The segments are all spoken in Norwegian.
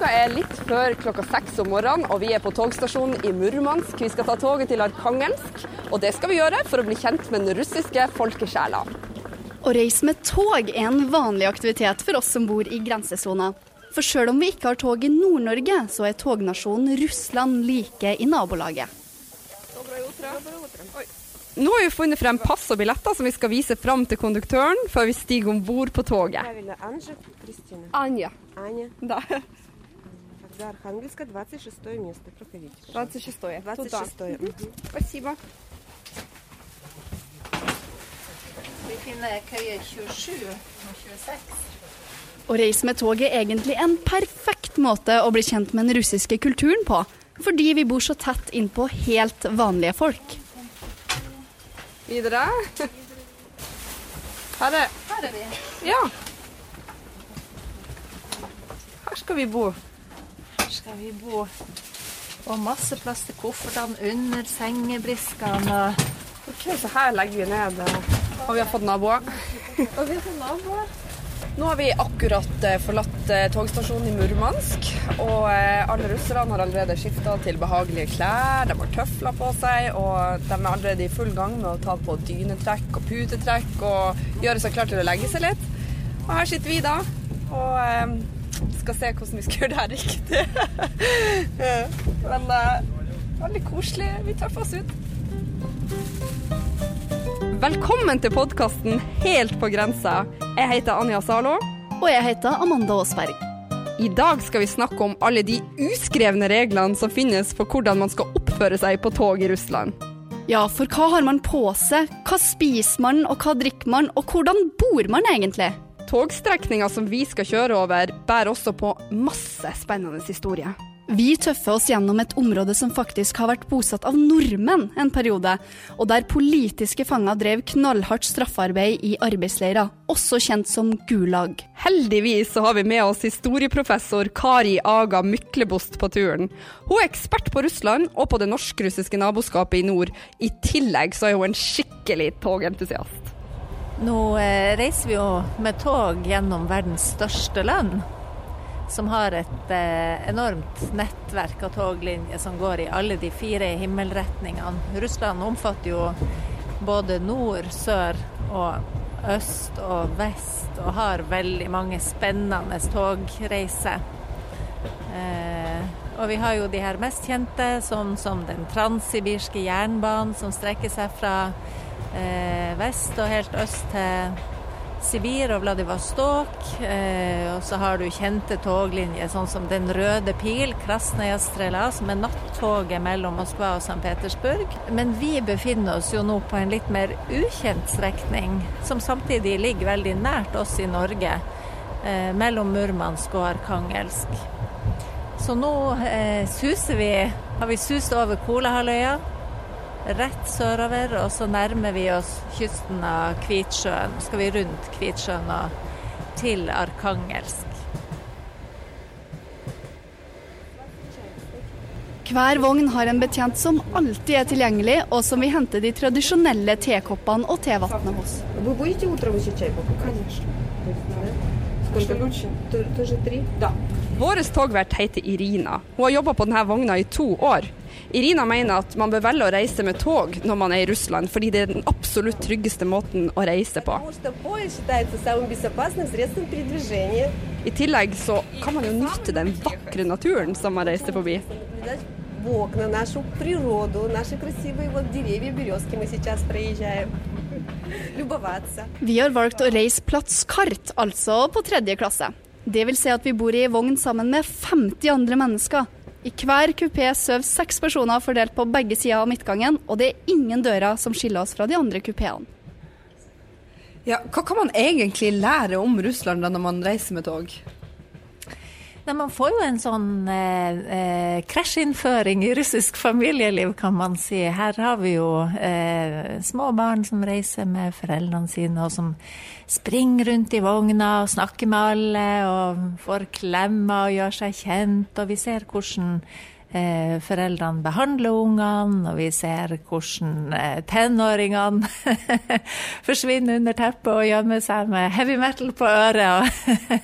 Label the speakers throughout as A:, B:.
A: Klokka er litt før klokka seks om morgenen, og vi er på togstasjonen i Murmansk. Vi skal ta toget til Arkangelsk, og det skal vi gjøre for å bli kjent med den russiske folkesjela.
B: Å reise med tog er en vanlig aktivitet for oss som bor i grensesona. For sjøl om vi ikke har tog i Nord-Norge, så er tognasjonen Russland like i nabolaget.
A: Nå har vi funnet frem pass og billetter som vi skal vise frem til konduktøren før vi stiger om bord på toget.
C: Anja.
A: Anja. Da.
C: Аня.
A: Da.
C: Тогда Архангельская, 26 место. Проходите.
A: 26.
C: 26 Мгм.
A: Спасибо.
D: Vi finner køye 27 og 26.
B: Å reise med tog er egentlig en perfekt måte å bli kjent med den russiske kulturen på, fordi vi bor så tett innpå helt vanlige folk.
A: Videre. Her er
D: Her er vi.
A: Ja. Her skal vi bo.
D: Her skal vi bo. Og masse plass til koffertene under sengebriskene.
A: Ok, Så her legger vi ned, eh, og vi har fått naboer.
D: Og vi har fått naboer.
A: Nå har vi akkurat eh, forlatt eh, togstasjonen i Murmansk, og alle russerne har allerede skifta til behagelige klær, de har tøfler på seg, og de er allerede i full gang med å ta på dynetrekk og putetrekk og gjøre seg klar til å legge seg litt. Og her sitter vi da og eh, skal se hvordan vi skal gjøre det her riktig. Men eh, veldig koselig. Vi tøffer oss ut. Velkommen til podkasten Helt på grensa. Jeg heter Anja Zalo.
B: Og jeg heter Amanda Aasberg.
A: I dag skal vi snakke om alle de uskrevne reglene som finnes for hvordan man skal oppføre seg på tog i Russland.
B: Ja, for hva har man på seg, hva spiser man, og hva drikker man, og hvordan bor man egentlig?
A: Togstrekninga som vi skal kjøre over, bærer også på masse spennende historier.
B: Vi tøffer oss gjennom et område som faktisk har vært bosatt av nordmenn en periode, og der politiske fanger drev knallhardt straffarbeid i arbeidsleirer, også kjent som Gulag.
A: Heldigvis så har vi med oss historieprofessor Kari Aga Myklebost på turen. Hun er ekspert på Russland og på det norsk-russiske naboskapet i nord. I tillegg så er hun en skikkelig togentusiast.
D: Nå eh, reiser vi jo med tog gjennom verdens største land, som har et eh, enormt nettverk av toglinjer som går i alle de fire himmelretningene. Russland omfatter jo både nord, sør og øst og vest, og har veldig mange spennende togreiser. Eh, og vi har jo de her mest kjente, som, som den transsibirske jernbanen, som strekker seg fra eh, vest og helt øst til Sibir og Vladivostok. Eh, og så har du kjente toglinjer, sånn som Den røde pil, Krasnaja Strela, som er nattoget mellom Moskva og St. Petersburg. Men vi befinner oss jo nå på en litt mer ukjent strekning, som samtidig ligger veldig nært oss i Norge, eh, mellom Murmansk og Arkangelsk. Så nå eh, suser vi Har vi sust over Kolahalvøya, rett sørover, og så nærmer vi oss kysten av Kvitsjøen. Så skal vi rundt Kvitsjøen og til Arkangelsk.
B: Hver vogn har en betjent som alltid er tilgjengelig, og som vil hente de tradisjonelle tekoppene og tevannet hos.
C: Вы будете утром еще чай попить? Конечно. Сколько лучше? Тоже три?
A: Da. Vår togvert heter Irina. Hun har jobba på denne vogna i to år. Irina mener at man bør velge å reise med tog når man er i Russland, fordi det er den absolutt tryggeste måten å reise på.
C: Потому что поезд считается самым безопасным средством передвижения.
A: I tillegg så kan man jo nyte den vakre naturen som man reiser forbi.
C: Наблюдать в окна, нашу природу, наши красивые вот деревья, березки мы сейчас проезжаем.
B: Vi har valgt å reise platskart, altså på tredje klasse. Det vil si at vi bor i vogn sammen med 50 andre mennesker. I hver kupé sover seks personer fordelt på begge sider av midtgangen, og det er ingen dører som skiller oss fra de andre kupeene.
A: Ja, hva kan man egentlig lære om Russland når man reiser med tog?
D: Nei, man får jo en sånn eh, eh, krasjinnføring i russisk familieliv, kan man si. Her har vi jo eh, små barn som reiser med foreldrene sine, og som springer rundt i vogna og snakker med alle, og får klemmer og gjør seg kjent. Og vi ser hvordan eh, foreldrene behandler ungene, og vi ser hvordan eh, tenåringene forsvinner under teppet og gjemmer seg med heavy metal på øret.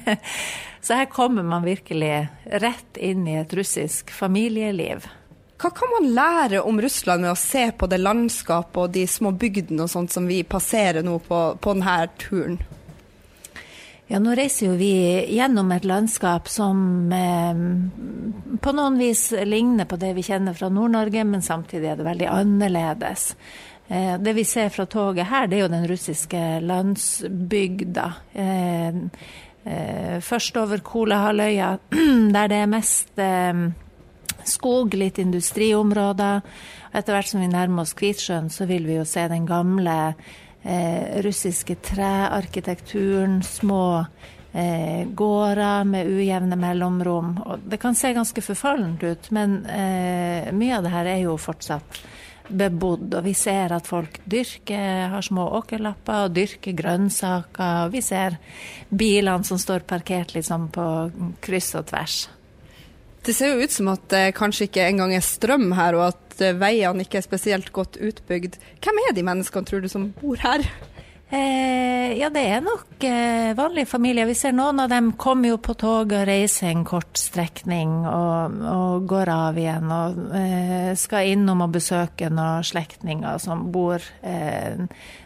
D: Så her kommer man virkelig rett inn i et russisk familieliv.
A: Hva kan man lære om Russland med å se på det landskapet og de små bygdene og sånt som vi passerer nå på, på denne turen?
D: Ja, nå reiser jo vi gjennom et landskap som eh, på noen vis ligner på det vi kjenner fra Nord-Norge, men samtidig er det veldig annerledes. Eh, det vi ser fra toget her, det er jo den russiske landsbygda. Eh, først over Kolahalvøya, der det er mest eh, skog, litt industriområder. Etter hvert som vi nærmer oss Kvitsjøen, så vil vi jo se den gamle eh, russiske trearkitekturen, små eh, gårder med ujevne mellomrom. Og det kan se ganske forfallent ut, men eh, mye av det her er jo fortsatt bebodd. Og vi ser at folk dyrker, har små åkerlapper og dyrker grønnsaker. Og vi ser bilene som står parkert liksom på kryss og tvers.
A: Det ser jo ut som at det kanskje ikke engang er strøm her, og at veiene ikke er spesielt godt utbygd. Hvem er de menneskene, tror du, som bor her?
D: Eh, ja, det er nok eh, vanlige familier. Vi ser noen av dem kommer jo på tog og reiser en kort strekning og, og går av igjen. Og eh, skal innom og besøke noen slektninger som bor eh,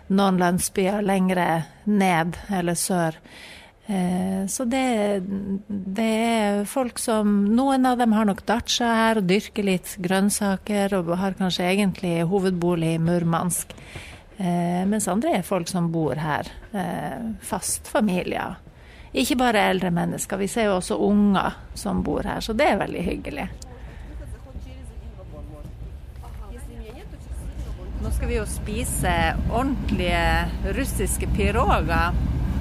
D: noen landsbyer lengre ned eller sør. Eh, så det, det, er folk som Noen av dem har nok datsja her og dyrker litt grønnsaker og har kanskje egentlig hovedbolig i Murmansk. Eh, mens andre er folk som bor her. Eh, fast familie. Ikke bare eldre mennesker, vi ser jo også unger som bor her, så det er veldig hyggelig. Nå skal vi jo spise ordentlige russiske piroger.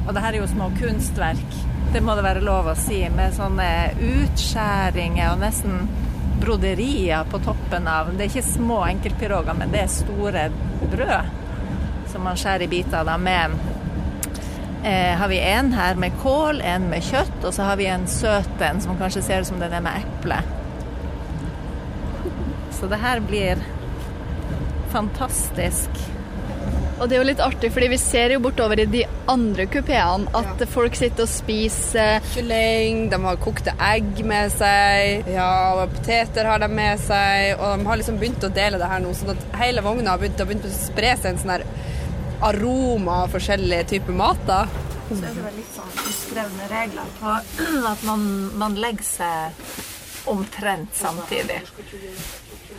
D: Og det her er jo små kunstverk, det må det være lov å si, med sånne utskjæringer og nesten broderier på toppen av Det er ikke små enkeltpiroger, men det er store brød som man skjærer i biter da med eh, har vi en her med kål, en med kjøtt, og så har vi en søt en som kanskje ser ut som den er med eple. Så det her blir fantastisk.
B: Og det er jo litt artig, fordi vi ser jo bortover i de andre kupeene at ja. folk sitter og spiser
A: Kylling, de har kokte egg med seg, ja, poteter har de med seg. Og de har liksom begynt å dele det her nå, sånn at hele vogna har begynt, å spre seg en sånn her aroma av forskjellige typer mater.
D: Så er det litt sånn uskrevne regler på at man, man legger seg omtrent samtidig.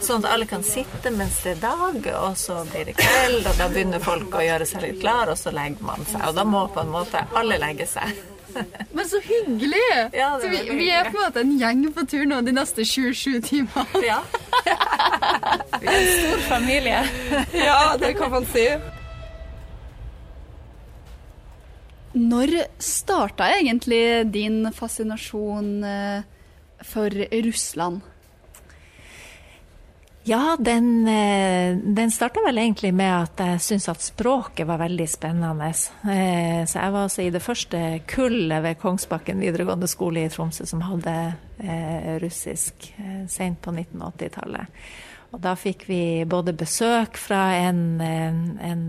D: Sånn at alle kan sitte mens det er dag, og så blir det kveld, og da begynner folk å gjøre seg litt klar, og så legger man seg. Og da må på en måte alle legge seg.
B: Men så hyggelig! Ja, så vi, vi, er på en måte en gjeng på tur nå de neste 27 timene.
D: Ja. Vi er en stor familie.
A: Ja, det kan man si.
B: Når starta egentlig din fascinasjon eh, for Russland?
D: Ja, den, eh, den starta vel egentlig med at jeg syntes at språket var veldig spennende. Eh, så jeg var altså i det første kullet ved Kongsbakken videregående skole i Tromsø som hadde russisk sent på 1980-tallet. Og da fikk vi både besøk fra en, en, en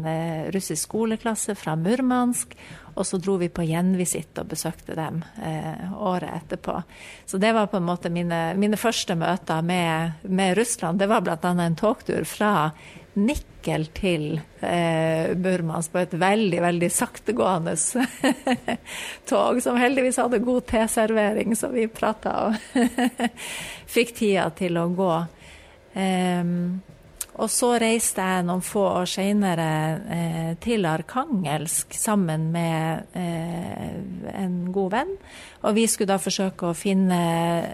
D: russisk skoleklasse fra Murmansk, og så dro vi på gjenvisitt og besøkte dem eh, året etterpå. Så det var på en måte mine, mine første møter med, med Russland. Det var bl.a. en togtur fra Nikkel til eh, Burmans på et veldig, veldig saktegående tog, som heldigvis hadde god teservering, så vi prata og fikk tida til å gå. Um, og så reiste jeg noen få år senere eh, til Arkangelsk sammen med eh, en god venn. Og vi skulle da forsøke å finne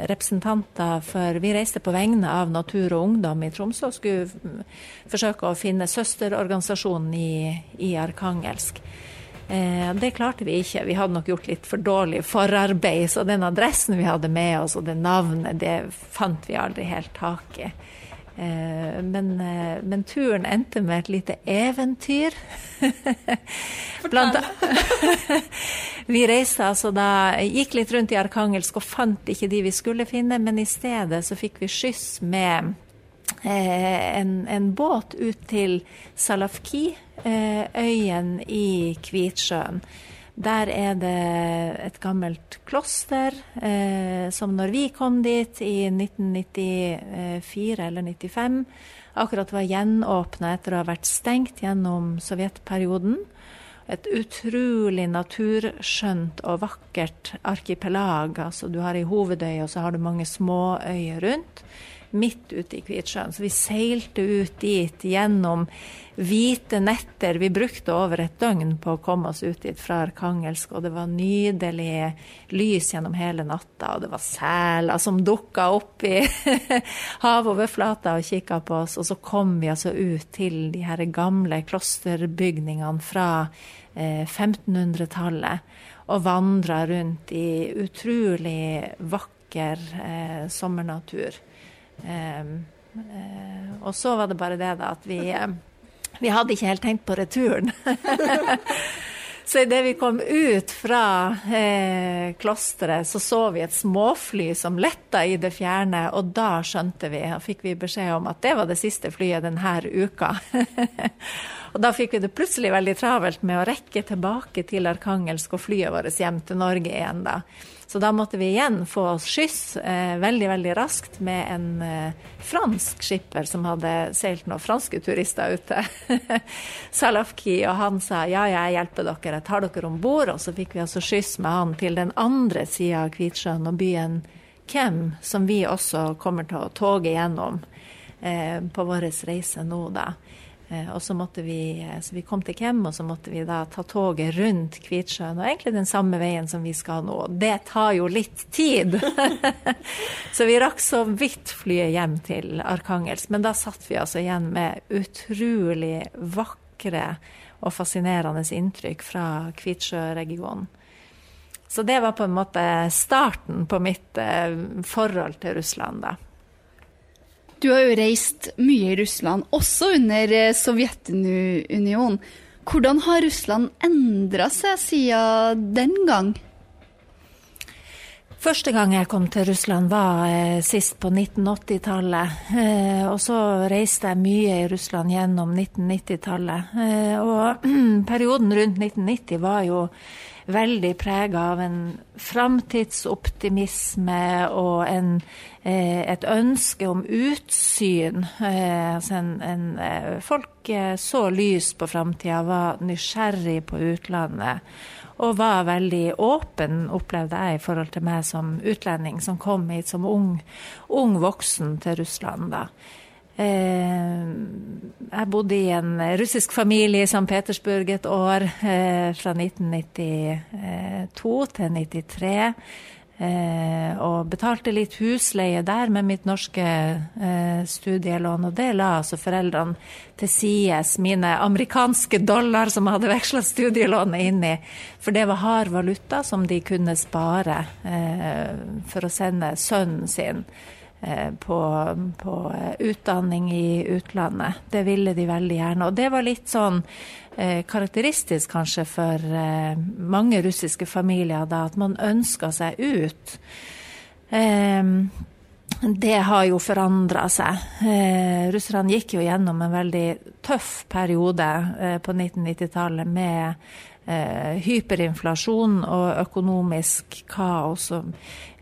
D: representanter for Vi reiste på vegne av Natur og Ungdom i Tromsø og skulle forsøke å finne søsterorganisasjonen i, i Arkangelsk. Eh, det klarte vi ikke. Vi hadde nok gjort litt for dårlig forarbeid. Så den adressen vi hadde med oss og det navnet, det fant vi aldri helt tak i. Eh, men, eh, men, turen endte med et lite eventyr. Blant, vi reiste altså da, gikk litt rundt i Arkangelsk og fant ikke de vi skulle finne, men i stedet så fikk vi skyss med eh, en, en, båt ut til Salafki, eh, øyen i Kvitsjøen. Der er det et gammelt kloster eh, som når vi kom dit i 1994 eller 95, akkurat var gjenåpna etter å ha vært stengt gjennom sovjetperioden. Et utrolig naturskjønt og vakkert arkipelag. Altså du har ei hovedøy, og så har du mange småøyer rundt midt ute i Kvitsjøen. Så vi seilte ut dit gjennom hvite netter. Vi brukte over et døgn på å komme oss ut dit fra Arkangelsk, og det var nydelige lys gjennom hele natta. Og det var seler som dukka opp i havoverflata og kikka på oss. Og så kom vi altså ut til de her gamle klosterbygningene fra eh, 1500-tallet. Og vandra rundt i utrolig vakker eh, sommernatur. Um, uh, og så var det bare det da at vi, uh, vi hadde ikke helt tenkt på returen. så idet vi kom ut fra eh, klosteret, så så vi et småfly som letta i det fjerne, og da skjønte vi, og fikk vi beskjed om at det var det siste flyet denne uka. og da fikk vi det plutselig veldig travelt med å rekke tilbake til Arkangelsk og flyet vårt hjem til Norge igjen da. Så da måtte vi igjen få oss skyss eh, veldig, veldig raskt med en eh, fransk skipper som hadde seilt noen franske turister ute. Salafki, og han sa ja, jeg hjelper dere, jeg tar dere om bord. Og så fikk vi altså skyss med han til den andre sida av Kvitsjøen og byen Kem, som vi også kommer til å toge gjennom eh, på vår reise nå, da. Eh, og så måtte vi, eh, så vi kom til Kem, og så måtte vi da ta toget rundt Kvitsjøen. Og egentlig den samme veien som vi skal nå. Det tar jo litt tid! så vi rakk så vidt flyet hjem til Arkangels. Men da satt vi altså igjen med utrolig vakre og fascinerende inntrykk fra Kvitsjø-regionen. Så det var på en måte starten på mitt eh, forhold til Russland, da.
B: Du har jo reist mye i Russland, også under eh, Sovjetunionen. Hvordan har Russland endra seg siden den gang?
D: Første gang jeg kom til Russland var eh, sist på 1980-tallet. Eh, og så reiste jeg mye i Russland gjennom 1990-tallet. Eh, og perioden rundt 1990 var jo veldig prega av en framtidsoptimisme og en, eh, et ønske om utsyn. Eh, altså en, en, eh, folk så lys på framtida, var nysgjerrig på utlandet. Og var veldig åpen, opplevde jeg, i forhold til meg som utlending som kom hit som ung, ung voksen til Russland. da. Eh, jeg bodde i en russisk familie i St. Petersburg et år, eh, fra 1992 til 1993. Eh, og betalte litt husleie der med mitt norske studielån. Og det la altså foreldrene til sides mine amerikanske dollar som hadde veksla studielånet inn i. For det var hard valuta som de kunne spare for å sende sønnen sin på, på, eh, utdanning i utlandet. Det ville de veldig gjerne. Og det var litt sånn eh, karakteristisk kanskje for eh, mange russiske familier, da, at man ønska seg ut. Eh, det har jo forandra seg. Eh, russerne gikk jo gjennom en veldig tøff periode på 1990-tallet med hyperinflasjon og økonomisk kaos.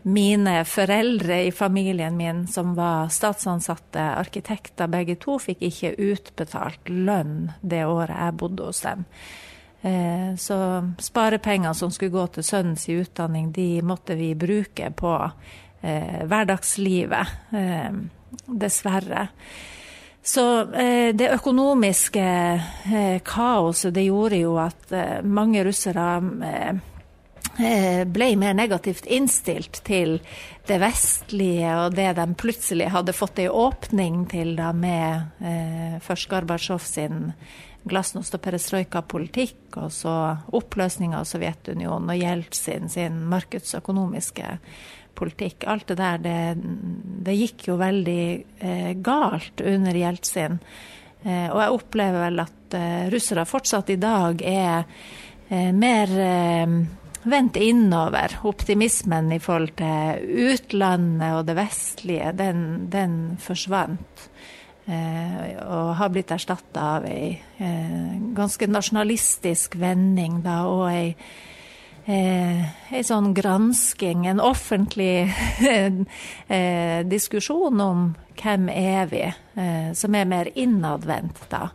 D: mine foreldre i familien min som var statsansatte arkitekter begge to, fikk ikke utbetalt lønn det året jeg bodde hos dem. Eh, så sparepengene som skulle gå til sønnens utdanning, de måtte vi bruke på eh, hverdagslivet. Eh, dessverre. Så eh, det økonomiske eh, kaoset, det gjorde jo at eh, mange russere ble mer negativt innstilt til det vestlige og det de plutselig hadde fått ei åpning til da med eh, først Gorbatsjov sin glasnost og perestrojka-politikk, og så oppløsninga av Sovjetunionen og Jeltsin sin markedsøkonomiske politikk. Alt det der, det, det gikk jo veldig eh, galt under Jeltsin. Eh, og jeg opplever vel at eh, russere fortsatt i dag er eh, mer eh, vendt innover. Optimismen i forhold til utlandet og det vestlige, den, den forsvant. Eh, og har blitt erstatta av ei ganske nasjonalistisk vending, da, og ei, eh, ei sånn gransking, en offentlig eh, diskusjon om hvem er vi, eh, som er mer innadvendt, da.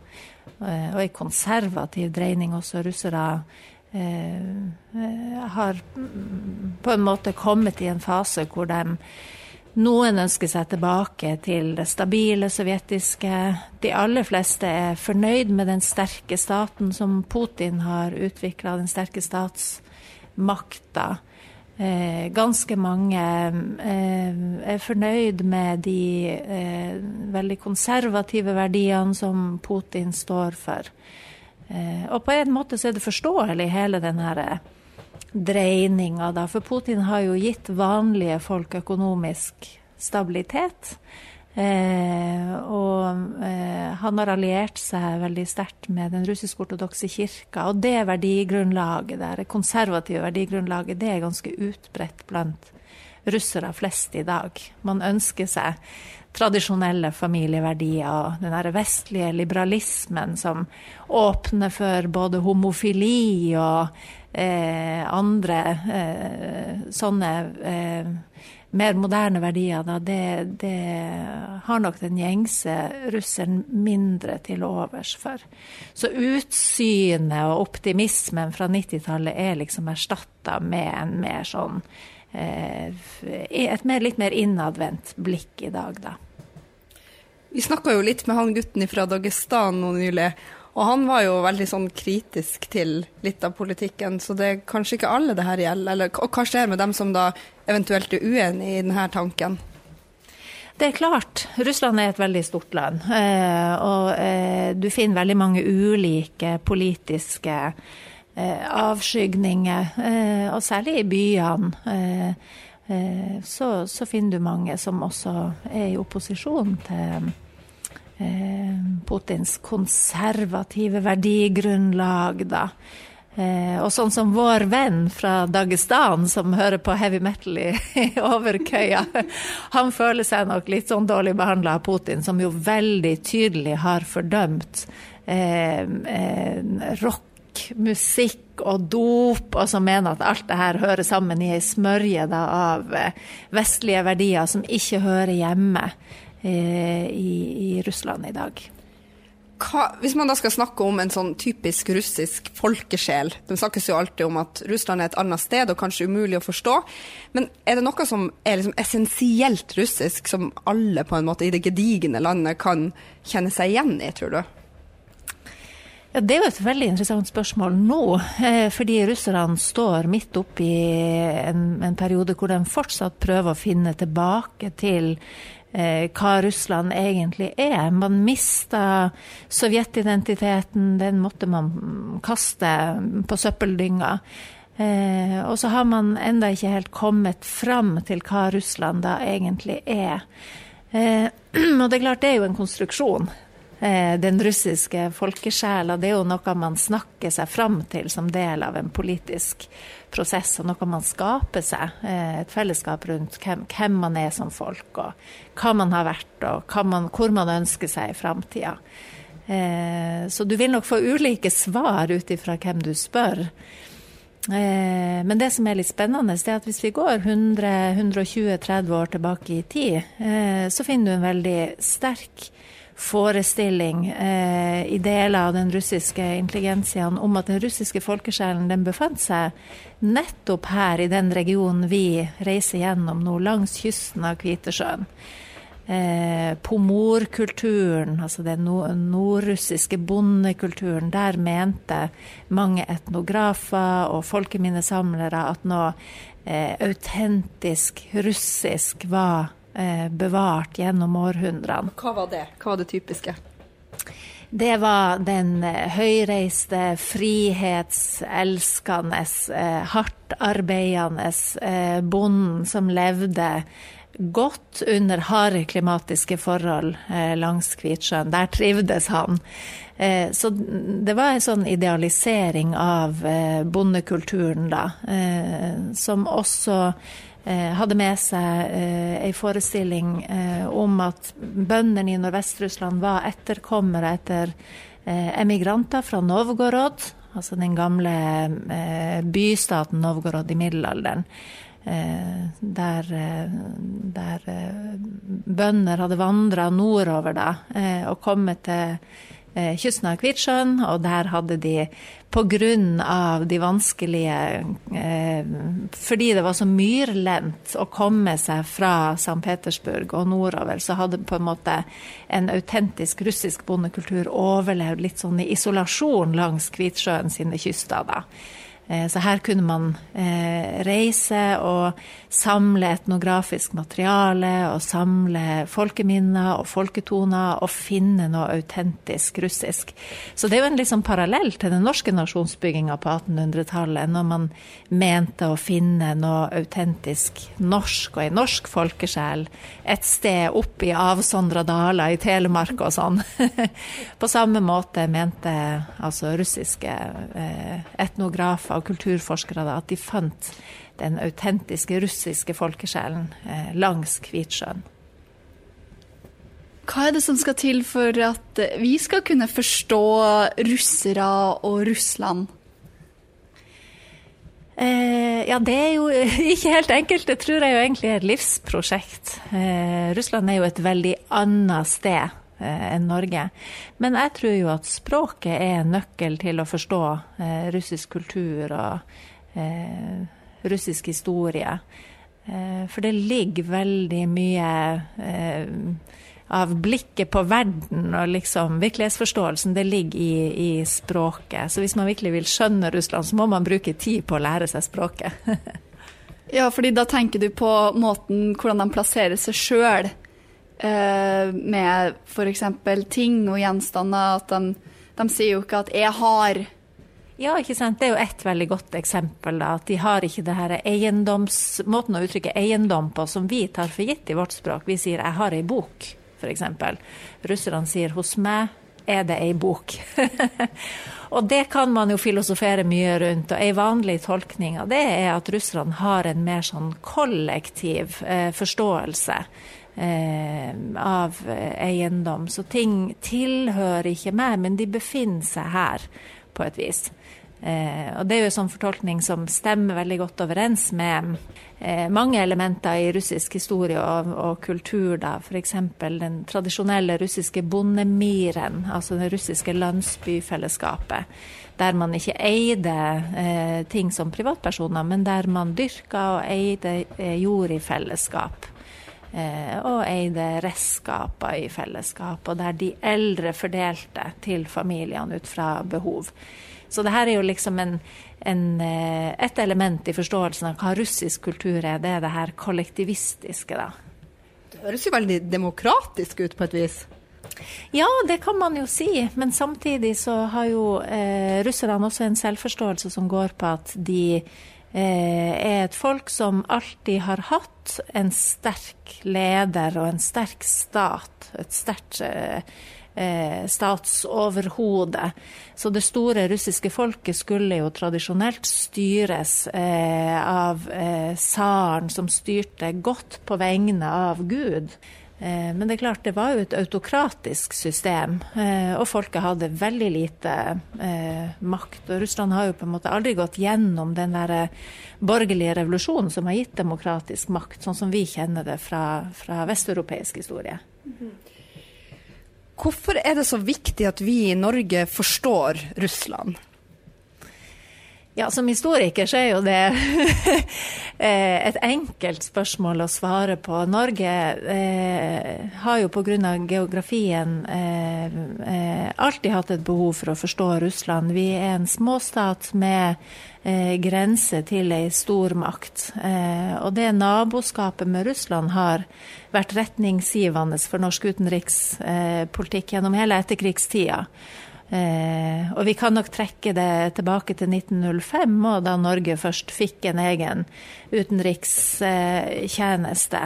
D: Eh, og ei konservativ dreining også. Russere har på en måte kommet i en fase hvor de noen ønsker seg tilbake til det stabile sovjetiske. De aller fleste er fornøyd med den sterke staten som Putin har utvikla, den sterke statsmakta. Eh, ganske mange eh, er fornøyd med de eh, veldig konservative verdiene som Putin står for. Eh, og på en måte så er det forståelig, hele den herre dreininga, da. For Putin har jo gitt vanlige folk økonomisk stabilitet. Eh, og eh, han har alliert seg veldig sterkt med den russisk-ortodokse kirka. Og det verdigrunnlaget der, det konservative verdigrunnlaget, det er ganske utbredt blant russere flest i dag. Man ønsker seg tradisjonelle familieverdier og den der vestlige liberalismen som åpner for både homofili og eh, andre eh, sånne eh, mer moderne verdier, da, det, det, har nok den gjengse russeren mindre til overs for. Så utsynet og optimismen fra 90-tallet er liksom erstatta med en mer sånn eh, Et mer, litt mer innadvendt blikk i dag, da.
A: Vi snakka jo litt med han gutten fra Dagestan nå nylig. Og han var jo veldig sånn kritisk til litt av politikken, så det er kanskje ikke alle det her gjelder. Eller, og hva skjer med dem som da eventuelt er uenig i denne tanken?
D: Det er klart. Russland er et veldig stort land. Eh, og eh, du finner veldig mange ulike politiske eh, avskygninger. Og særlig i byene. Så, så finner du mange som også er i opposisjon til Eh, Putins konservative verdigrunnlag, da. Eh, og sånn som vår venn fra Dagestan, som hører på heavy metal i, i Overkøya, han føler seg nok litt sånn dårlig behandla av Putin, som jo veldig tydelig har fordømt eh, eh, rock, musikk og dop, og som mener at alt det her hører sammen i ei smørje da, av eh, vestlige verdier som ikke hører hjemme i, i, Russland i dag.
A: Hva, hvis man da skal snakke om en sånn typisk russisk folkesjel Det snakkes jo alltid om at Russland er et annet sted og kanskje umulig å forstå. Men er det noe som er liksom essensielt russisk, som alle på en måte i det gedigne landet kan kjenne seg igjen i, tror du?
D: Ja, Det er jo et veldig interessant spørsmål nå, eh, fordi russerne står midt oppi en, en periode hvor de fortsatt prøver å finne tilbake til eh, hva Russland egentlig er. Man mista sovjetidentiteten, den måtte man kaste på søppeldynga. Eh, og så har man enda ikke helt kommet fram til hva Russland da egentlig er. Eh, og det er klart, det er jo en konstruksjon. Eh, den russiske folkesjela, det er jo noe man snakker seg fram til som del av en politisk prosess, og noe man skaper seg. Eh, et fellesskap rundt hvem, hvem man er som folk, og hva man har vært, og man, hvor man ønsker seg i framtida. Eh, så du vil nok få ulike svar ut ifra hvem du spør. Men det som er litt spennende, er at hvis vi går 100-120-30 år tilbake i tid, så finner du en veldig sterk forestilling eh, i deler av den russiske intelligensiaen om at den russiske folkesjelen den befant seg nettopp her i den regionen vi reiser gjennom nå, langs kysten av Kvitesjøen. Eh, pomorkulturen, altså den nordrussiske bondekulturen, der mente mange etnografer og folkeminnesamlere at noe eh, autentisk russisk var bevart gjennom århundrene.
A: Hva var det? Hva var det typiske?
D: Det var den eh, høyreiste, frihetselskende, eh, hardtarbeidende eh, bonden som levde godt under harde klimatiske forhold langs Kvitsjøen. Der trivdes han. Så det var en sånn idealisering av bondekulturen, da, som også hadde med seg ei forestilling om at bøndene i Nordvest-Russland var etterkommere etter emigranter fra Novgorod, altså den gamle bystaten Novgorod i middelalderen. Der, der bønder hadde vandra nordover da, og kommet til eh, kysten av Kvitsjøen, og der hadde de pga. de vanskelige eh, Fordi det var så myrlendt å komme seg fra St. Petersburg og nordover, så hadde på en måte en autentisk russisk bondekultur overlevd litt sånn i isolasjon langs Kvitsjøen sine kyster. da. Eh, så her kunne man eh, reise og samle etnografisk materiale og samle folkeminner og folketoner og finne noe autentisk russisk. Så det er jo en liksom parallell til den norske nasjonsbygginga på 1800-tallet, når man mente å finne noe autentisk norsk og ei norsk folkesjel et sted opp i avsondra daler i Telemark og sånn. på samme måte mente altså russiske eh, etnografer og kulturforskere da, at de fant den autentiske russiske folkesjelen eh, langs Kvitsjøen.
B: Hva er det som skal til for at vi skal kunne forstå russere og Russland?
D: Eh, ja, det er jo ikke helt enkelt. Det tror jeg jo egentlig er et livsprosjekt. Eh, Russland er jo et veldig annet sted eh, enn Norge. Men jeg tror jo at språket er nøkkel til å forstå eh, russisk kultur og eh, russisk historie. Eh, for det ligger veldig mye eh, av blikket på verden og liksom virkelighetsforståelsen, det ligger i, i, språket. Så hvis man virkelig vil skjønne Russland, så må man bruke tid på å lære seg språket.
B: ja, fordi da tenker du på måten hvordan de plasserer seg sjøl, eh, med f.eks. ting og gjenstander. At de, de sier jo ikke at 'jeg har'
D: Ja, ikke sant. Det er jo ett veldig godt eksempel. Da, at de har ikke det her eiendoms... Måten å uttrykke eiendom på som vi tar for gitt i vårt språk. Vi sier 'jeg har ei bok', f.eks. Russerne sier 'hos meg er det ei bok'. og det kan man jo filosofere mye rundt. Og ei vanlig tolkning av det er at russerne har en mer sånn kollektiv eh, forståelse. Eh, av eiendom. Så ting tilhører ikke meg, men de befinner seg her på et vis. Eh, og det er jo en sånn fortolkning som stemmer veldig godt overens med eh, mange elementer i russisk historie og, og kultur. da, F.eks. den tradisjonelle russiske bondemiren, altså det russiske landsbyfellesskapet. Der man ikke eide eh, ting som privatpersoner, men der man dyrka og eide eh, jord i fellesskap. Eh, og eide redskaper i fellesskap, og der de eldre fordelte til familiene ut fra behov. Så det her er jo liksom en, en, eh, et element i forståelsen av hva russisk kultur er. Det er det her kollektivistiske, da.
A: Det høres jo veldig demokratisk ut på et vis?
D: Ja, det kan man jo si. Men samtidig så har jo eh, russerne også en selvforståelse som går på at de er et folk som alltid har hatt en sterk leder og en sterk stat. Et sterkt eh, eh, statsoverhode. Så det store russiske folket skulle jo tradisjonelt styres eh, av eh, som styrte godt på vegne av Gud. Eh, men det er klart, det var jo et autokratisk system, eh, og folket hadde veldig lite eh, makt. Og Russland har jo på en måte aldri gått gjennom den der borgerlige revolusjonen som har gitt demokratisk makt, sånn som vi kjenner det fra, fra vesteuropeisk historie. -hmm.
A: Hvorfor er det så viktig at vi i Norge forstår Russland?
D: Ja, Som historiker så er jo det eh, et enkelt spørsmål å svare på. Norge eh, har jo pga. geografien eh, eh, alltid hatt et behov for å forstå Russland. Vi er en småstat med eh, grense til ei stormakt. Eh, og det naboskapet med Russland har vært retningsgivende for norsk utenrikspolitikk gjennom hele etterkrigstida. Eh, og vi kan nok trekke det tilbake til 1905, og da Norge først fikk en egen utenrikstjeneste.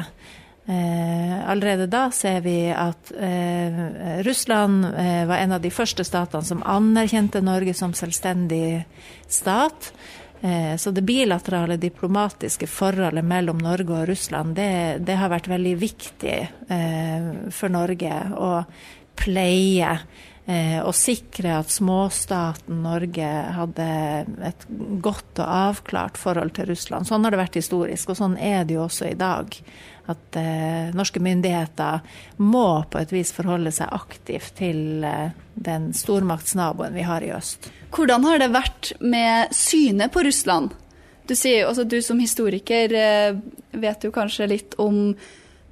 D: Eh, allerede da ser vi at eh, Russland eh, var en av de første statene som anerkjente Norge som selvstendig stat. Eh, så det bilaterale diplomatiske forholdet mellom Norge og Russland, det, det har vært veldig viktig eh, for Norge å pleie og sikre at småstaten Norge hadde et godt og avklart forhold til Russland. Sånn har det vært historisk, og sånn er det jo også i dag. At eh, norske myndigheter må på et vis forholde seg aktivt til eh, den stormaktsnaboen vi har i øst.
B: Hvordan har det vært med synet på Russland? Du, sier, du som historiker eh, vet jo kanskje litt om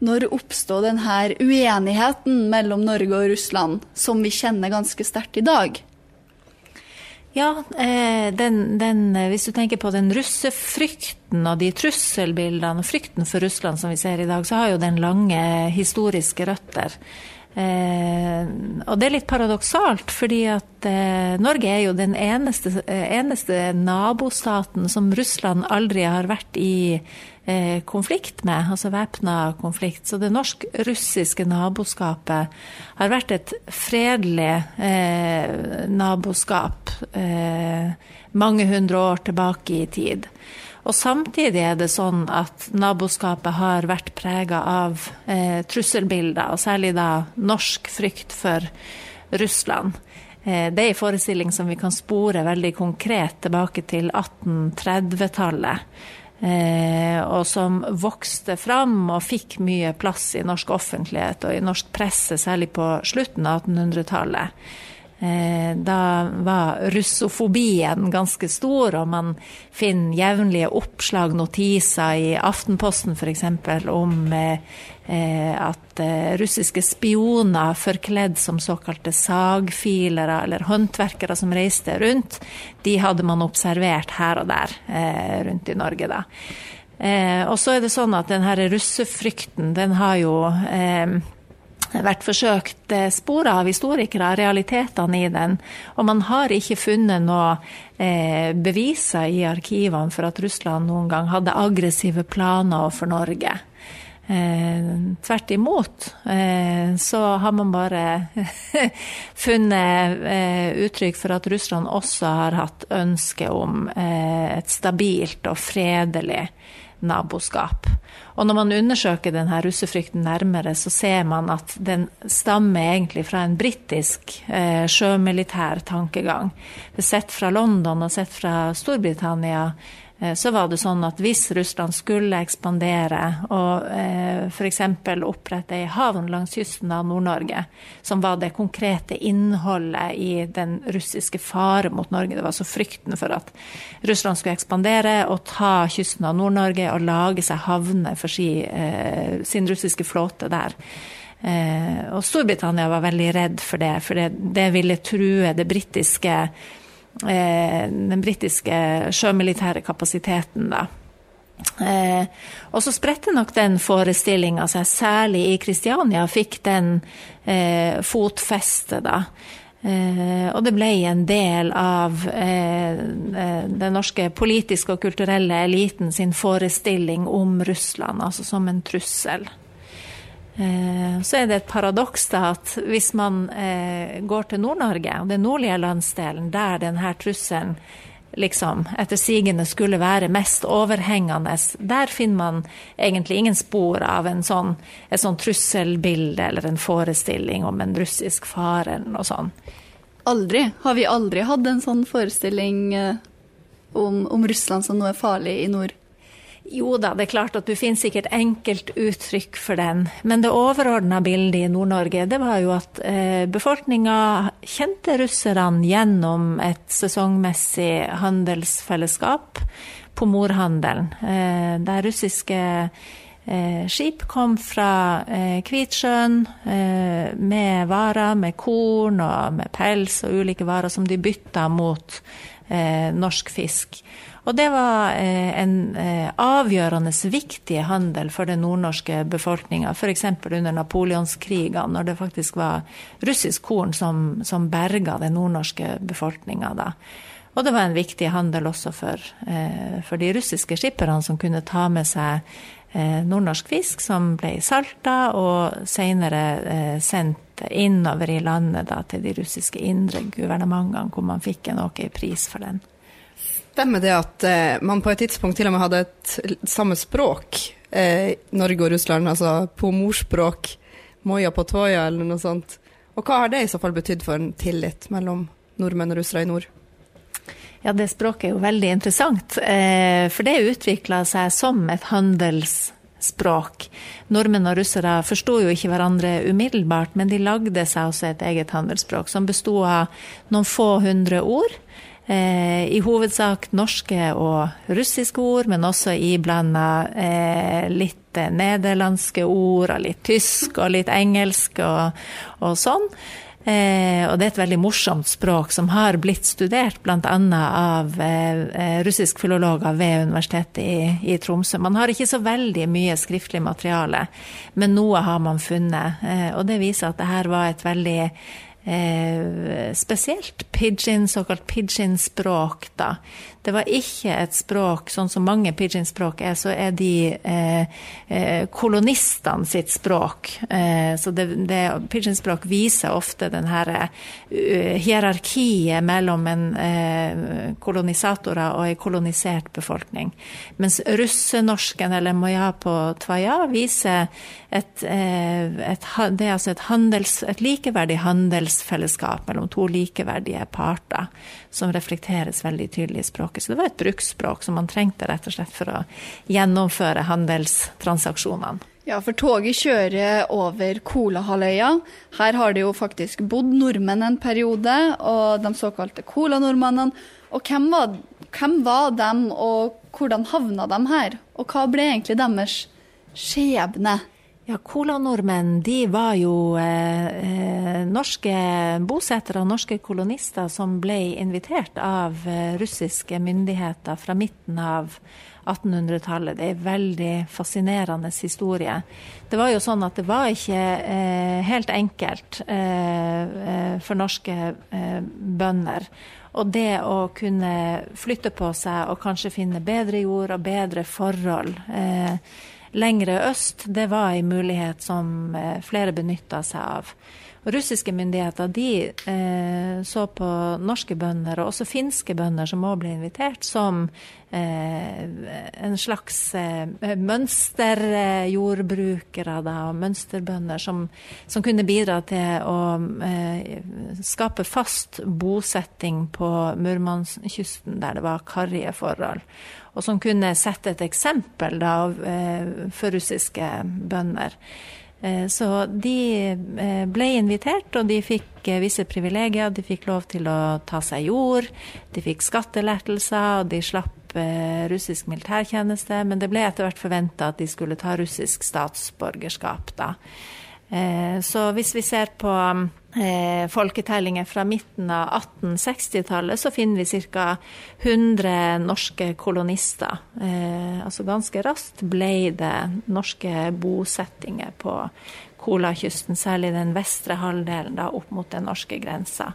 B: når oppstod denne uenigheten mellom Norge og Russland, som vi kjenner ganske sterkt i dag?
D: Ja, eh, den, den, hvis du tenker på den russefrykten og de trusselbildene og frykten for Russland som vi ser i dag, så har jo den lange historiske røtter. Eh, og det er litt paradoksalt, fordi at eh, Norge er jo den eneste, eh, eneste, nabostaten som Russland aldri har vært i eh, konflikt med, altså væpna konflikt. Så det norsk-russiske naboskapet har vært et fredelig eh, naboskap eh, mange hundre år tilbake i tid. Og samtidig er det sånn at naboskapet har vært prega av eh, trusselbilder, og særlig da norsk frykt for Russland. Eh, det er en forestilling som vi kan spore veldig konkret tilbake til 1830-tallet. Eh, og som vokste fram og fikk mye plass i norsk offentlighet og i norsk presse, særlig på slutten av 1800-tallet. Eh, da var russofobien ganske stor, og man finner jevnlige oppslag, notiser i Aftenposten f.eks. om eh, eh, at russiske spioner forkledd som såkalte sagfilere eller håndverkere som reiste rundt, de hadde man observert her og der rundt i Norge da. og så er det sånn at denne russefrykten, den har jo vært forsøkt eh, spor av historikere, realitetene i den. Og man har ikke funnet noe eh, beviser i arkivene for at Russland noen gang hadde aggressive planer overfor Norge. Eh, tvert imot eh, så har man bare funnet eh, uttrykk for at Russland også har hatt ønske om eh, et stabilt og fredelig naboskap. Og når man undersøker denne russefrykten nærmere, så ser man at den stammer egentlig fra en britisk eh, sjømilitær tankegang. Sett fra London og sett fra Storbritannia så var det sånn at hvis Russland skulle ekspandere og eh, f.eks. opprette ei havn langs kysten av Nord-Norge, som var det konkrete innholdet i den russiske fare mot Norge, det var så frykten for at Russland skulle ekspandere og ta kysten av Nord-Norge og lage seg havner for si, eh, sin russiske flåte der. og Storbritannia var veldig redd for det, for det, det ville true det britiske Eh, den britiske sjømilitære kapasiteten, da. Eh, og så spredte nok den forestillinga seg, særlig i Kristiania, fikk den eh, fotfeste, da. Eh, og det ble en del av eh, eh, den norske politiske og kulturelle eliten sin forestilling om Russland, altså som en trussel. Eh, så er det et paradoks da at hvis man eh, går til Nord-Norge, og den nordlige landsdelen, der denne trusselen liksom etter sigende skulle være mest overhengende, der finner man egentlig ingen spor av en sånn, et sånn trusselbilde eller en forestilling om en russisk fare eller noe sånt.
B: Aldri. Har vi aldri hatt en sånn forestilling eh, om, om Russland som noe farlig i nord?
D: Jo da, det er klart at du finner sikkert enkeltuttrykk for den. Men det overordna bildet i Nord-Norge det var jo at eh, befolkninga kjente russerne gjennom et sesongmessig handelsfellesskap på morhandelen. Eh, der russiske eh, skip kom fra eh, Kvitsjøen eh, med varer, med korn og med pels og ulike varer som de bytta mot norsk fisk. Og det var eh, en eh, avgjørende viktig handel for den nordnorske befolkninga, f.eks. under napoleonskrigene, når det faktisk var russisk korn som, som berga den nordnorske befolkninga da. Og det var en viktig handel også for, eh, for de russiske skipperne, som kunne ta med seg nordnorsk fisk som ble salta og senere sendt innover i landet da, til de russiske indre guvernementene, hvor man fikk en ok pris for den.
A: Stemmer det at eh, man på et tidspunkt til og med hadde et samme språk, eh, Norge og Russland, altså på morspråk, moja på toja eller noe sånt. Og hva har det i så fall betydd for en tillit mellom nordmenn og russere i nord?
D: Ja, det språket er jo veldig interessant, eh, for det utvikla seg som et handelsspråk. Nordmenn og russere forsto jo ikke hverandre umiddelbart, men de lagde seg også et eget handelsspråk som besto av noen få hundre ord. Eh, I hovedsak norske og russiske ord, men også iblanda eh, litt eh, nederlandske ord, og litt tysk og litt engelsk og, og sånn. Eh, og det er et veldig morsomt språk som har blitt studert bl.a. av eh, russisk filologer ved Universitetet i, i, Tromsø. Man har ikke så veldig mye skriftlig materiale, men noe har man funnet. Eh, og det viser at det her var et veldig eh, spesielt pidgin, såkalt pidgin-språk, da. Det var ikke et språk sånn som mange pidgin-språk er, så er de eh, eh, kolonistene sitt språk. Eh, så det, det pidgin-språk viser ofte den her uh, hierarkiet mellom en eh, kolonisatorer og en kolonisert befolkning. Mens russenorsken, eller moja på tvaja, viser et, et, et, det er altså et, handels, et likeverdig handelsfellesskap mellom to likeverdige parter som reflekteres veldig tydelig i språket. Så det var et bruksspråk som man trengte rett og slett for å gjennomføre handelstransaksjonene.
B: Ja, for toget kjører over Kolahalvøya. Her har det jo faktisk bodd nordmenn en periode, og de såkalte Kolanordmennene. Og hvem var, hvem var dem, og hvordan havna de her? Og hva ble egentlig deres skjebne?
D: Ja, Kolanordmenn de var jo eh, eh, norske bosettere og norske kolonister som ble invitert av eh, russiske myndigheter fra midten av 1800-tallet. Det er en veldig fascinerende historie. Det var jo sånn at det var ikke eh, helt enkelt eh, eh, for norske bønder. Og det å kunne flytte på seg og kanskje finne bedre jord og bedre forhold eh, lengre øst, det var en mulighet som eh, flere benytta seg av. Russiske myndigheter de eh, så på norske bønder, og også finske bønder som òg ble invitert, som eh, en slags eh, mønsterjordbrukere, da, mønsterbønder, som, som, kunne bidra til å eh, skape fast bosetting på Murmanskysten, der det var karrige forhold og som kunne sette et eksempel da, eh, for russiske bønder. Eh, så de eh, ble invitert, og de fikk visse privilegier. De fikk lov til å ta seg jord, de fikk skattelettelser, og de slapp russisk militærtjeneste. Men det ble etter hvert forventa at de skulle ta russisk statsborgerskap, da. Så hvis vi ser på eh, folketellinger fra midten av 1860-tallet, så finner vi ca. 100 norske kolonister. Eh, altså ganske raskt ble det norske bosettinger på Kolakysten, særlig den vestre halvdelen da, opp mot den norske grensa.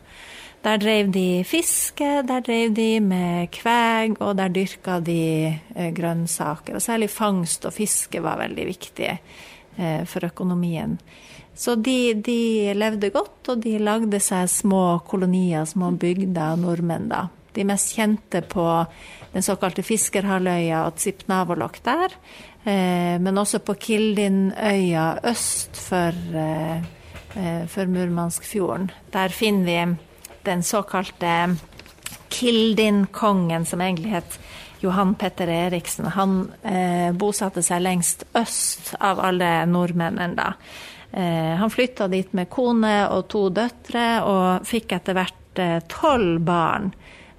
D: Der drev de fiske, der drev de med kveg, og der dyrka de eh, grønnsaker. Og særlig fangst og fiske var veldig viktig eh, for økonomien. Så de, de, levde godt, og de lagde seg små kolonier, små bygder, nordmenn, da. De mest kjente på den såkalte Fiskerhalvøya og Tsipnavolok der, eh, men også på Kildinøya øst for, eh, eh, for Murmanskfjorden. Der finner vi den såkalte Kildin-kongen, som egentlig het Johan Petter Eriksen, han eh, bosatte seg lengst øst av alle nordmennene da. Eh, han flytta dit med kone og to døtre, og fikk etter hvert eh, tolv barn.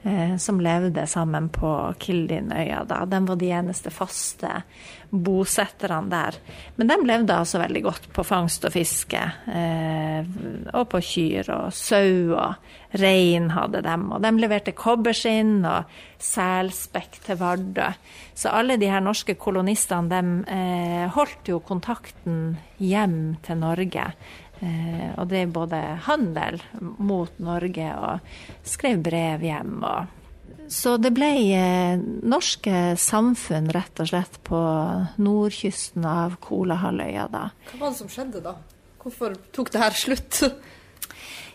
D: Eh, som levde sammen på Kildinøya. Da. De var de eneste faste bosetterne der. Men de levde altså veldig godt på fangst og fiske. Eh, og på kyr og sau og rein hadde dem. Og de leverte kobberskinn og selspekk til Vardø. Så alle de her norske kolonistene de eh, holdt jo kontakten hjem til Norge og drev både handel mot Norge og skrev brev hjem. Og så det ble eh, norske samfunn rett og slett på nordkysten av Kolahalvøya da.
A: Hva var det som skjedde da? Hvorfor tok det her slutt?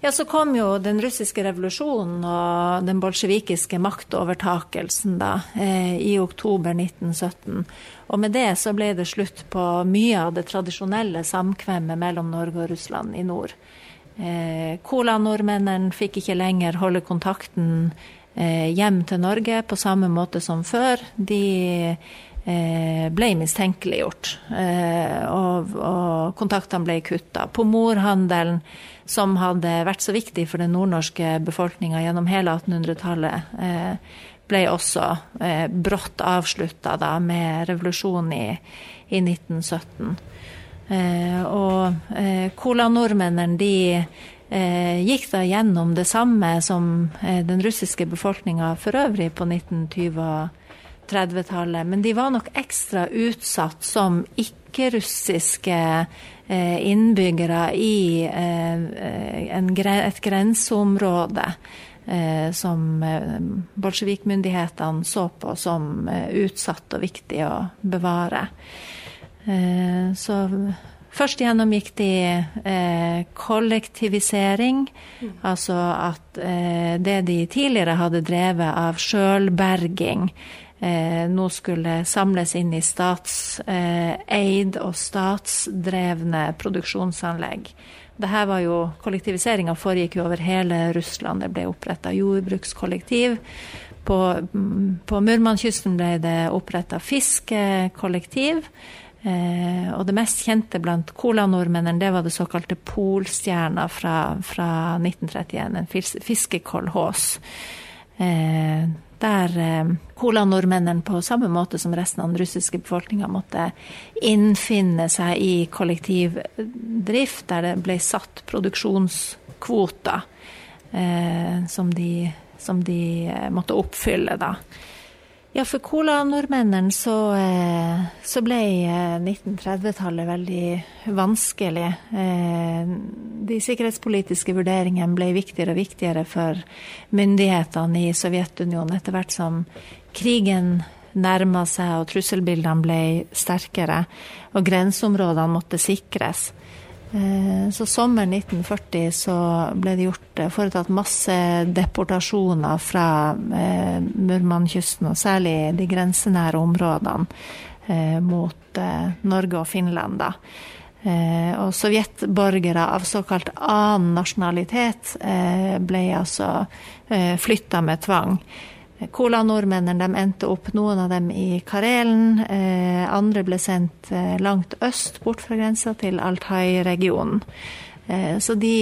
D: Ja, så kom jo den russiske revolusjonen og den bolsjevikiske maktovertakelsen da, eh, i oktober 1917. Og med det så ble det slutt på mye av det tradisjonelle samkvemmet mellom Norge og Russland i nord. Eh, Kola-nordmennene fikk ikke lenger holde kontakten eh, hjem til Norge på samme måte som før. De eh, ble mistenkeliggjort, eh, og, og kontaktene ble kutta. Pomorhandelen som hadde vært så viktig for den nordnorske befolkninga gjennom hele 1800-tallet, eh, ble også eh, brått avslutta med revolusjonen i, i 1917. Eh, og eh, Kola-nordmennene de eh, gikk da gjennom det samme som eh, den russiske befolkninga for øvrig på 1920- og 30-tallet, men de var nok ekstra utsatt som ikke-russiske Eh, innbyggere i en, et grenseområde som bolsjevikmyndighetene så på som utsatt og viktig å bevare. Så Først gjennomgikk de eh, kollektivisering, mm. altså at eh, det de tidligere hadde drevet av sjølberging, eh, nå skulle samles inn i statseid og statsdrevne produksjonsanlegg. Dette var jo, Kollektiviseringa foregikk jo over hele Russland. Det ble oppretta jordbrukskollektiv. På, på Murmankysten ble det oppretta fiskekollektiv. Eh, og det mest kjente blant colanordmennene, det var det såkalte Polstjerna fra, fra 1931, en fiskekolhås. Eh, der kolanordmennene colanordmennene på samme måte som resten av den russiske befolkninga måtte innfinne seg i kollektivdrift, der det ble satt produksjonskvoter eh, som, de, som de eh, måtte oppfylle, da. Ja, for colanordmennene så, eh, så, ble 1930-tallet eh, veldig vanskelig. Eh, de sikkerhetspolitiske vurderingene ble viktigere og viktigere for myndighetene i Sovjetunionen etter hvert som krigen nærma seg og trusselbildene ble sterkere og grenseområdene måtte sikres. Eh, så sommeren 1940 så ble det gjort, eh, foretatt masse deportasjoner fra eh, Murmankysten, og særlig de grensenære områdene mot Norge og Finland. da. Og sovjetborgere av såkalt annen nasjonalitet ble altså flytta med tvang. Cola-nordmennene endte opp, noen av dem i Karelen. Eh, andre ble sendt eh, langt øst, bort fra grensa, til Altai-regionen. Eh, så de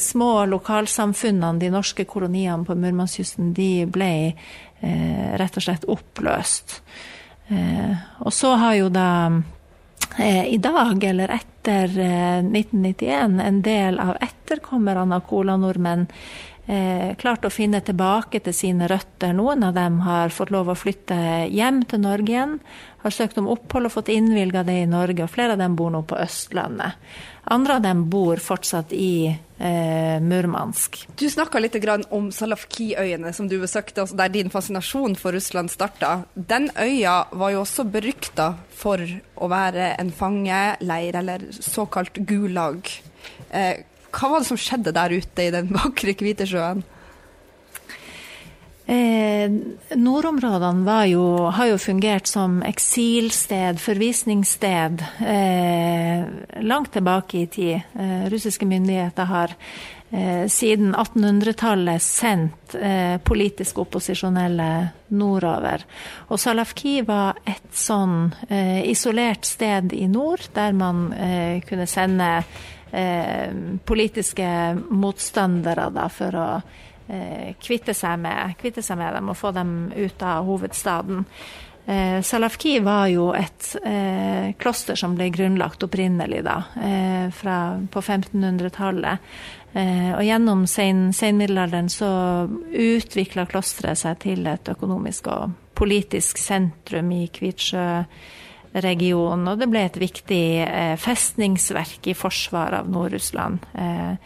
D: små lokalsamfunnene, de norske koloniene på Murmanskysten, de ble rett og slett oppløst. Og så har jo da i dag, eller etter 1991, en del av etterkommerne av cola-nordmenn eh, klart å finne tilbake til sine røtter. Noen av dem har fått lov å flytte hjem til Norge igjen, har søkt om opphold og fått innvilga det i Norge, og flere av dem bor nå på Østlandet. Andre av dem bor fortsatt i eh, Murmansk.
A: Du snakka litt om Salafki-øyene som du besøkte, altså der din fascinasjon for Russland starta. Den øya var jo også berykta for å være en fangeleir, eller såkalt gulag. Eh, hva var det som skjedde der ute i den vakre Kvitesjøen?
D: Eh, nordområdene jo, har jo fungert som eksilsted, forvisningssted, eh, langt tilbake i tid. Eh, russiske myndigheter har eh, siden 1800-tallet sendt eh, politisk opposisjonelle nordover. Og Salafki var et sånn eh, isolert sted i nord, der man kunne sende politiske motstandere da, for å eh, kvitte, seg med, kvitte seg med dem og få dem ut av hovedstaden. Eh, Salafki var jo et eh, kloster som ble grunnlagt opprinnelig da, eh, fra, på 1500-tallet. Eh, og gjennom sen, senmiddelalderen så utvikla klosteret seg til et økonomisk og politisk sentrum i Kvitsjø-regionen. Og det ble et viktig eh, festningsverk i forsvaret av Nord-Russland. Eh,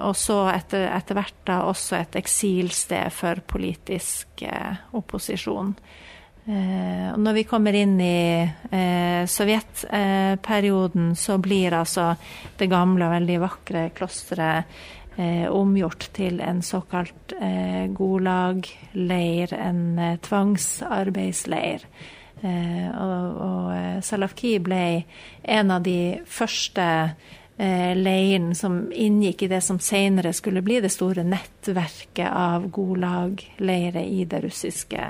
D: og så etter, etter, hvert da også et eksilsted for politisk opposisjon. Eh, og når vi kommer inn i eh, sovjetperioden, så blir altså det gamle og veldig vakre klosteret eh, omgjort til en såkalt eh, Gulag-leir, en eh, tvangsarbeidsleir. Eh, og, og Salafki ble en av de første leiren som inngikk i det som senere skulle bli det store nettverket av Gulag-leirer i det russiske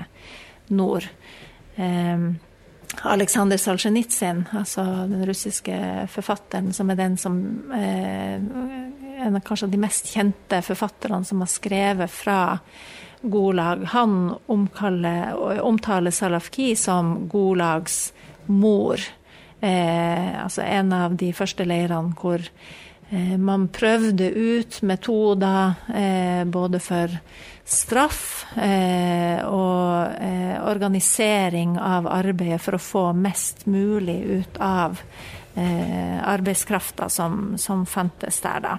D: nord. Eh, Aleksandr Salsjenitsyn, altså den russiske forfatteren, som er den som eh, En av kanskje de mest kjente forfatterne som har skrevet fra Gulag, han omkaller, omtaler Salafki som Gulags mor. Eh, altså en av de første leirene hvor Eh, man prøvde ut metoder eh, både for straff eh, og organisering av arbeidet for å få mest mulig ut av arbeidskrafta som, som fantes der, da.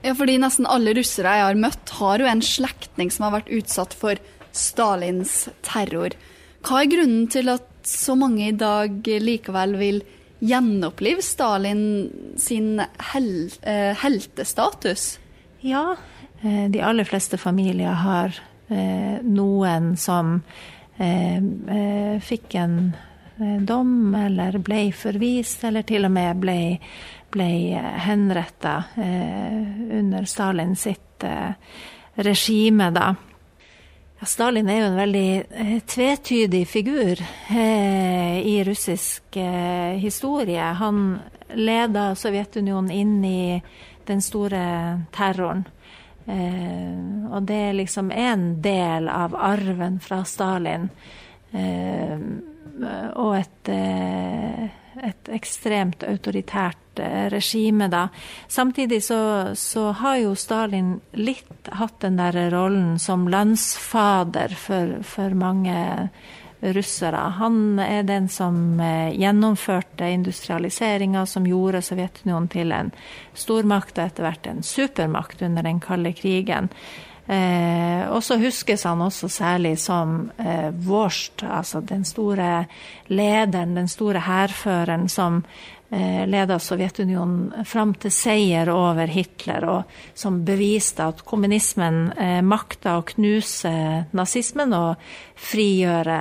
B: Ja, fordi nesten alle russere jeg har møtt, har jo en slektning som har vært utsatt for Stalins terror. Hva er grunnen til at så mange i dag likevel vil gjenopplive Stalin sin hel, eh, heltestatus?
D: Ja, eh, de aller fleste familier har eh, noen som fikk en dom, eller ble forvist, eller til og med ble, ble henretta under Stalin sitt regime, da. Ja, Stalin er jo en veldig eh, tvetydig figur eh, i russisk eh, historie. Han leda Sovjetunionen inn i den store terroren. Eh, og det er liksom en del av arven fra Stalin. Eh, og et eh, et ekstremt autoritært eh, regime, da. Samtidig så, så, har jo Stalin litt hatt den der rollen som landsfader for, for mange russere. Han er den som eh, gjennomførte industrialiseringa som gjorde Sovjetunionen til en stormakt og etter hvert en supermakt under den kalde krigen. Eh, og så huskes han også særlig som eh, Vorst, altså den store lederen, den store hærføreren som eh, leda Sovjetunionen fram til seier over Hitler, og som beviste at kommunismen eh, makta å knuse nazismen og frigjøre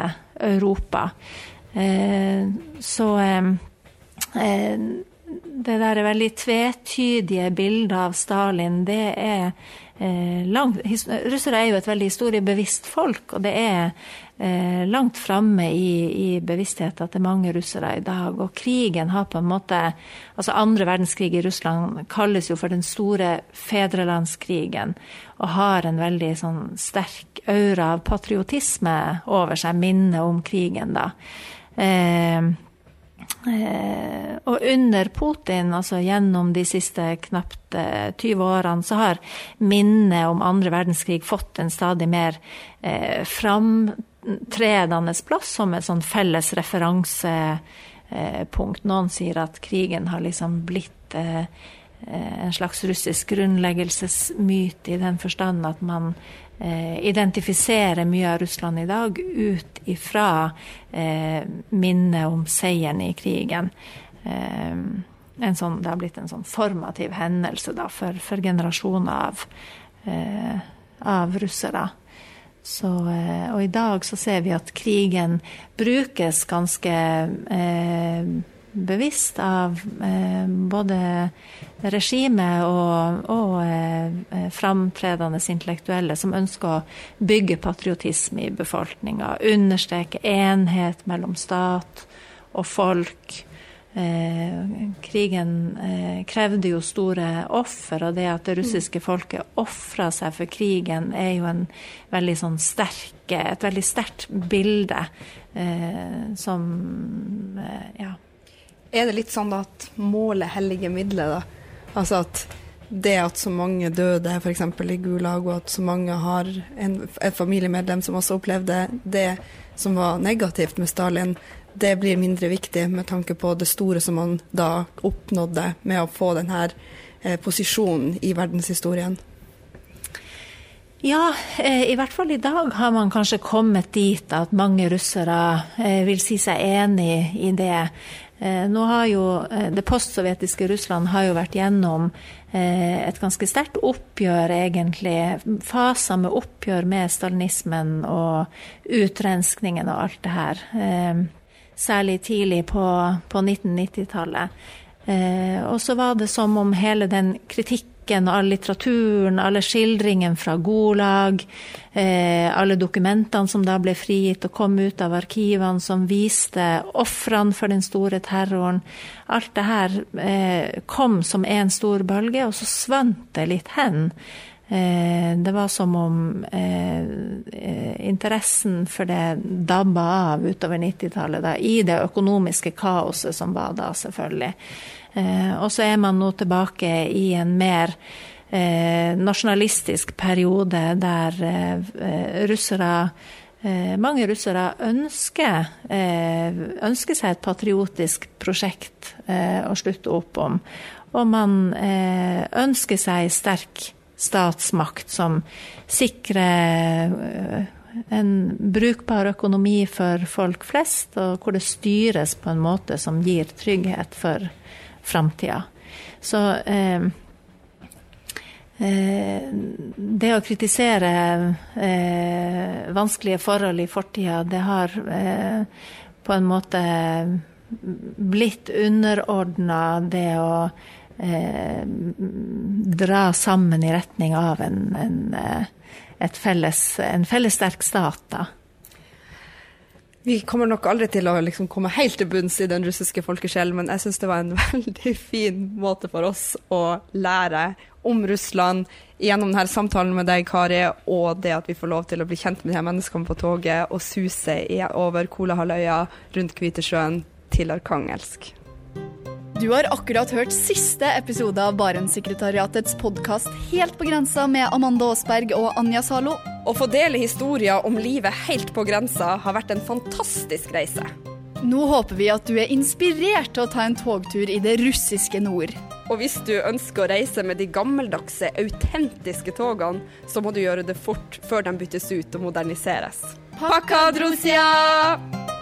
D: Europa. Eh, så eh, eh, det der veldig tvetydige bildet av Stalin, det er eh, langt Russere er jo et veldig historiebevisst folk, og det er eh, langt framme i, i bevisstheten til mange russere i dag. Og krigen har på en måte Altså andre verdenskrig i Russland kalles jo for den store fedrelandskrigen, og har en veldig sånn sterk aura av patriotisme over seg, minnet om krigen, da. Eh, Eh, og under Putin, altså gjennom de siste knapt 20 eh, årene, så har minnet om andre verdenskrig fått en stadig mer eh, framtredende plass som et sånn felles referansepunkt. Noen sier at krigen har liksom blitt eh, en slags russisk grunnleggelsesmyte i den forstand at man eh, identifisere mye av Russland i dag ut ifra eh, minnet om seieren i krigen. Eh, sånn, det har blitt en sånn formativ hendelse da, for, for generasjoner av, eh, av russere. Så, eh, og i dag så ser vi at krigen brukes ganske eh, bevisst av eh, både regimet og, og eh, framtredende intellektuelle som ønsker å bygge patriotisme i befolkninga. Understreke enhet mellom stat og folk. Eh, krigen eh, krevde jo store offer, og det at det russiske folket ofra seg for krigen, er jo en veldig sånn sterke, et veldig sterkt bilde eh, som eh, ja.
A: Er det litt sånn at målet helliger middelet, da? Altså at det at så mange døde f.eks. i Gulag, og at så mange har en, et familiemedlem som også opplevde det som var negativt med Stalin, det blir mindre viktig med tanke på det store som man da oppnådde med å få denne eh, posisjonen i verdenshistorien.
D: Ja, eh, i hvert fall i dag har man kanskje kommet dit at mange russere eh, vil si seg enig i det. Eh, nå har jo eh, Det postsovjetiske Russland har jo vært gjennom eh, et ganske sterkt oppgjør, egentlig. Faser med oppgjør med stalinismen og utrenskningen og alt det her. Særlig tidlig på, på 1990-tallet. Og så var det som om hele den kritikken musikken og all litteraturen, alle skildringene fra Gulag, eh, alle dokumentene som da ble frigitt og kom ut av arkivene, som viste ofrene for den store terroren. Alt det her eh, kom som en stor bølge, og så svant det litt hen. Eh, det var som om eh, interessen for det dabba av utover 90-tallet, i det økonomiske kaoset som var da, selvfølgelig. Eh, og så er man nå tilbake i en mer eh, nasjonalistisk periode der eh, russere mange russere ønsker, ønsker, seg et patriotisk prosjekt å slutte opp om. Og man ønsker seg sterk statsmakt som sikrer en brukbar økonomi for folk flest, og hvor det styres på en måte som gir trygghet for framtida. Så eh, eh, det å kritisere eh, vanskelige forhold i fortida, det har eh, på en måte blitt underordna det å eh, dra sammen i retning av en, en, eh, felles, en felles sterk stat. da.
A: Vi kommer nok aldri til å liksom komme helt til bunns i den russiske folkesjelen, men jeg syns det var en veldig fin måte for oss å lære om Russland gjennom denne samtalen med deg, Kari, og det at vi får lov til å bli kjent med de her menneskene på toget og suse over Kolahalvøya, rundt Kvitesjøen, til Arkangelsk.
B: Du har akkurat hørt siste episode av Barentssekretariatets podkast Helt på grensa med Amanda Aasberg og Anja Zalo.
A: Å få dele historier om livet helt på grensa har vært en fantastisk reise.
B: Nå håper vi at du er inspirert til å ta en togtur i det russiske nord.
A: Og hvis du ønsker å reise med de gammeldagse, autentiske togene, så må du gjøre det fort før de byttes ut og moderniseres.
B: Pakka, Drusia!